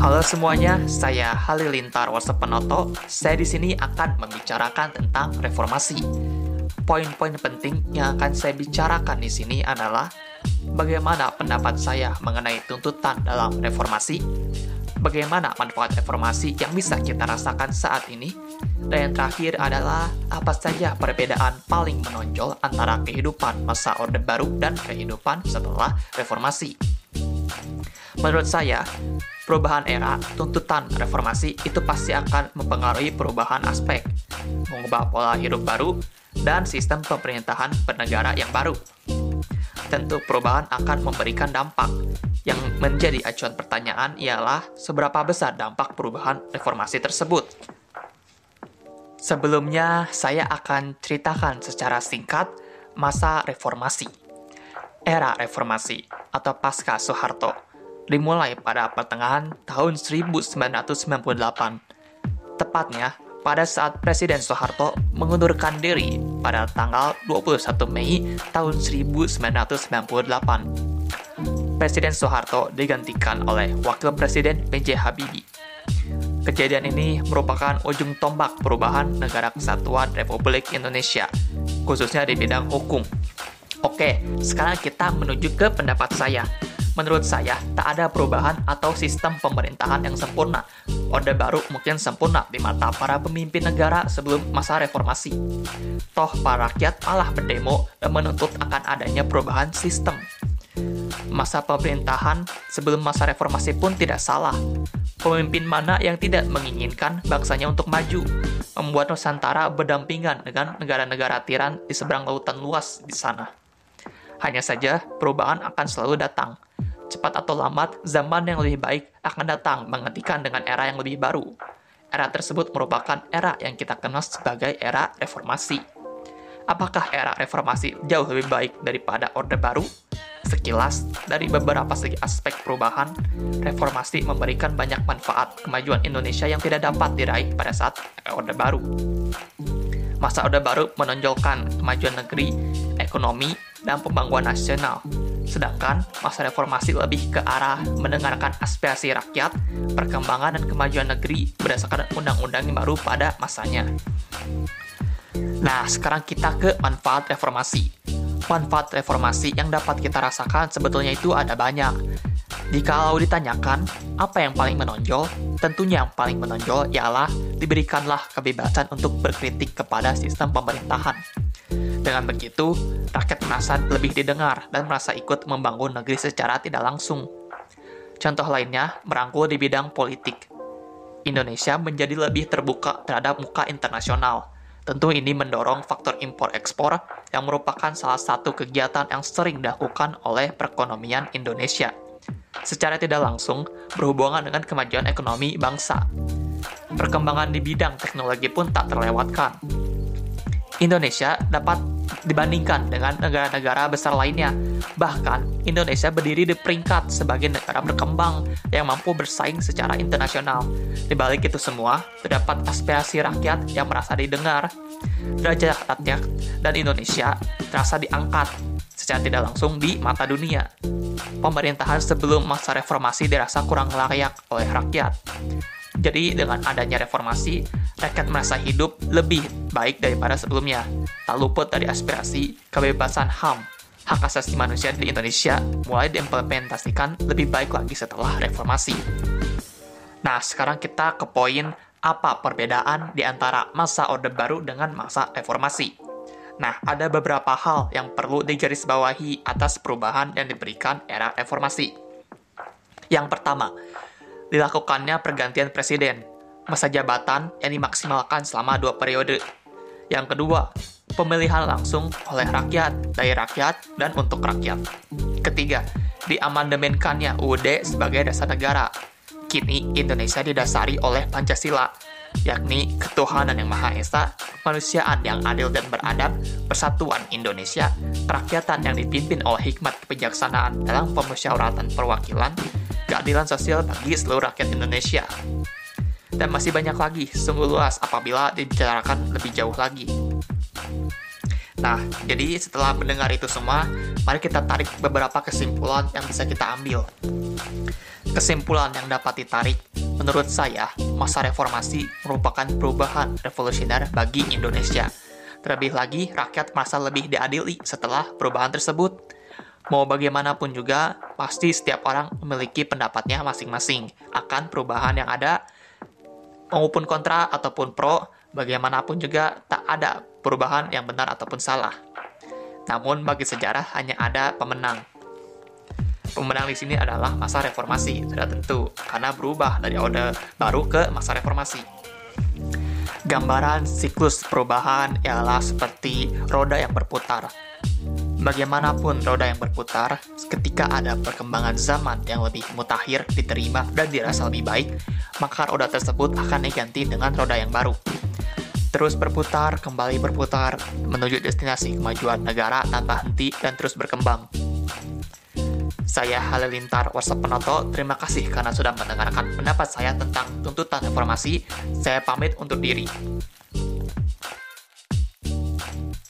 Halo semuanya, saya Halilintar Wasepenoto. Saya di sini akan membicarakan tentang reformasi. Poin-poin penting yang akan saya bicarakan di sini adalah bagaimana pendapat saya mengenai tuntutan dalam reformasi, bagaimana manfaat reformasi yang bisa kita rasakan saat ini, dan yang terakhir adalah apa saja perbedaan paling menonjol antara kehidupan masa Orde Baru dan kehidupan setelah reformasi. Menurut saya, perubahan era, tuntutan reformasi itu pasti akan mempengaruhi perubahan aspek, mengubah pola hidup baru, dan sistem pemerintahan bernegara yang baru. Tentu perubahan akan memberikan dampak. Yang menjadi acuan pertanyaan ialah seberapa besar dampak perubahan reformasi tersebut. Sebelumnya, saya akan ceritakan secara singkat masa reformasi. Era reformasi atau pasca Soeharto dimulai pada pertengahan tahun 1998. Tepatnya pada saat Presiden Soeharto mengundurkan diri pada tanggal 21 Mei tahun 1998. Presiden Soeharto digantikan oleh Wakil Presiden B.J. Habibie. Kejadian ini merupakan ujung tombak perubahan negara kesatuan Republik Indonesia, khususnya di bidang hukum. Oke, sekarang kita menuju ke pendapat saya. Menurut saya, tak ada perubahan atau sistem pemerintahan yang sempurna. Orde baru mungkin sempurna di mata para pemimpin negara sebelum masa reformasi. Toh, para rakyat malah berdemo dan menuntut akan adanya perubahan sistem. Masa pemerintahan sebelum masa reformasi pun tidak salah. Pemimpin mana yang tidak menginginkan bangsanya untuk maju, membuat Nusantara berdampingan dengan negara-negara tiran di seberang lautan luas di sana. Hanya saja, perubahan akan selalu datang cepat atau lambat, zaman yang lebih baik akan datang menggantikan dengan era yang lebih baru. Era tersebut merupakan era yang kita kenal sebagai era reformasi. Apakah era reformasi jauh lebih baik daripada Orde Baru? Sekilas, dari beberapa segi aspek perubahan, reformasi memberikan banyak manfaat kemajuan Indonesia yang tidak dapat diraih pada saat Orde Baru. Masa Orde Baru menonjolkan kemajuan negeri, ekonomi, dan pembangunan nasional, Sedangkan masa reformasi lebih ke arah mendengarkan aspirasi rakyat, perkembangan dan kemajuan negeri berdasarkan undang-undang yang baru pada masanya. Nah, sekarang kita ke manfaat reformasi. Manfaat reformasi yang dapat kita rasakan sebetulnya itu ada banyak. Jika ditanyakan apa yang paling menonjol, tentunya yang paling menonjol ialah diberikanlah kebebasan untuk berkritik kepada sistem pemerintahan. Dengan begitu, rakyat merasa lebih didengar dan merasa ikut membangun negeri secara tidak langsung. Contoh lainnya, merangkul di bidang politik. Indonesia menjadi lebih terbuka terhadap muka internasional. Tentu ini mendorong faktor impor-ekspor yang merupakan salah satu kegiatan yang sering dilakukan oleh perekonomian Indonesia. Secara tidak langsung, berhubungan dengan kemajuan ekonomi bangsa. Perkembangan di bidang teknologi pun tak terlewatkan Indonesia dapat dibandingkan dengan negara-negara besar lainnya. Bahkan, Indonesia berdiri di peringkat sebagai negara berkembang yang mampu bersaing secara internasional. Di balik itu semua, terdapat aspirasi rakyat yang merasa didengar. Derajat rakyat dan Indonesia terasa diangkat secara tidak langsung di mata dunia. Pemerintahan sebelum masa reformasi dirasa kurang layak oleh rakyat. Jadi dengan adanya reformasi, rakyat merasa hidup lebih baik daripada sebelumnya. Tak luput dari aspirasi kebebasan HAM, hak asasi manusia di Indonesia mulai diimplementasikan lebih baik lagi setelah reformasi. Nah, sekarang kita ke poin apa perbedaan di antara masa Orde Baru dengan masa reformasi. Nah, ada beberapa hal yang perlu digarisbawahi atas perubahan yang diberikan era reformasi. Yang pertama, dilakukannya pergantian presiden, masa jabatan yang dimaksimalkan selama dua periode. Yang kedua, pemilihan langsung oleh rakyat, dari rakyat, dan untuk rakyat. Ketiga, diamandemenkannya UUD sebagai dasar negara. Kini Indonesia didasari oleh Pancasila, yakni ketuhanan yang Maha Esa, kemanusiaan yang adil dan beradab, persatuan Indonesia, kerakyatan yang dipimpin oleh hikmat kebijaksanaan dalam pemusyawaratan perwakilan, keadilan sosial bagi seluruh rakyat Indonesia. Dan masih banyak lagi, sungguh luas apabila dibicarakan lebih jauh lagi. Nah, jadi setelah mendengar itu semua, mari kita tarik beberapa kesimpulan yang bisa kita ambil. Kesimpulan yang dapat ditarik Menurut saya, masa reformasi merupakan perubahan revolusioner bagi Indonesia. Terlebih lagi, rakyat merasa lebih diadili setelah perubahan tersebut. Mau bagaimanapun juga, pasti setiap orang memiliki pendapatnya masing-masing akan perubahan yang ada, maupun kontra ataupun pro, bagaimanapun juga tak ada perubahan yang benar ataupun salah. Namun bagi sejarah hanya ada pemenang. Pemenang di sini adalah masa reformasi, sudah tentu, karena berubah dari orde baru ke masa reformasi. Gambaran siklus perubahan ialah seperti roda yang berputar. Bagaimanapun roda yang berputar, ketika ada perkembangan zaman yang lebih mutakhir, diterima, dan dirasa lebih baik, maka roda tersebut akan diganti dengan roda yang baru. Terus berputar, kembali berputar, menuju destinasi kemajuan negara tanpa henti dan terus berkembang. Saya Halilintar WhatsApp Penoto, terima kasih karena sudah mendengarkan pendapat saya tentang tuntutan reformasi. Saya pamit untuk diri.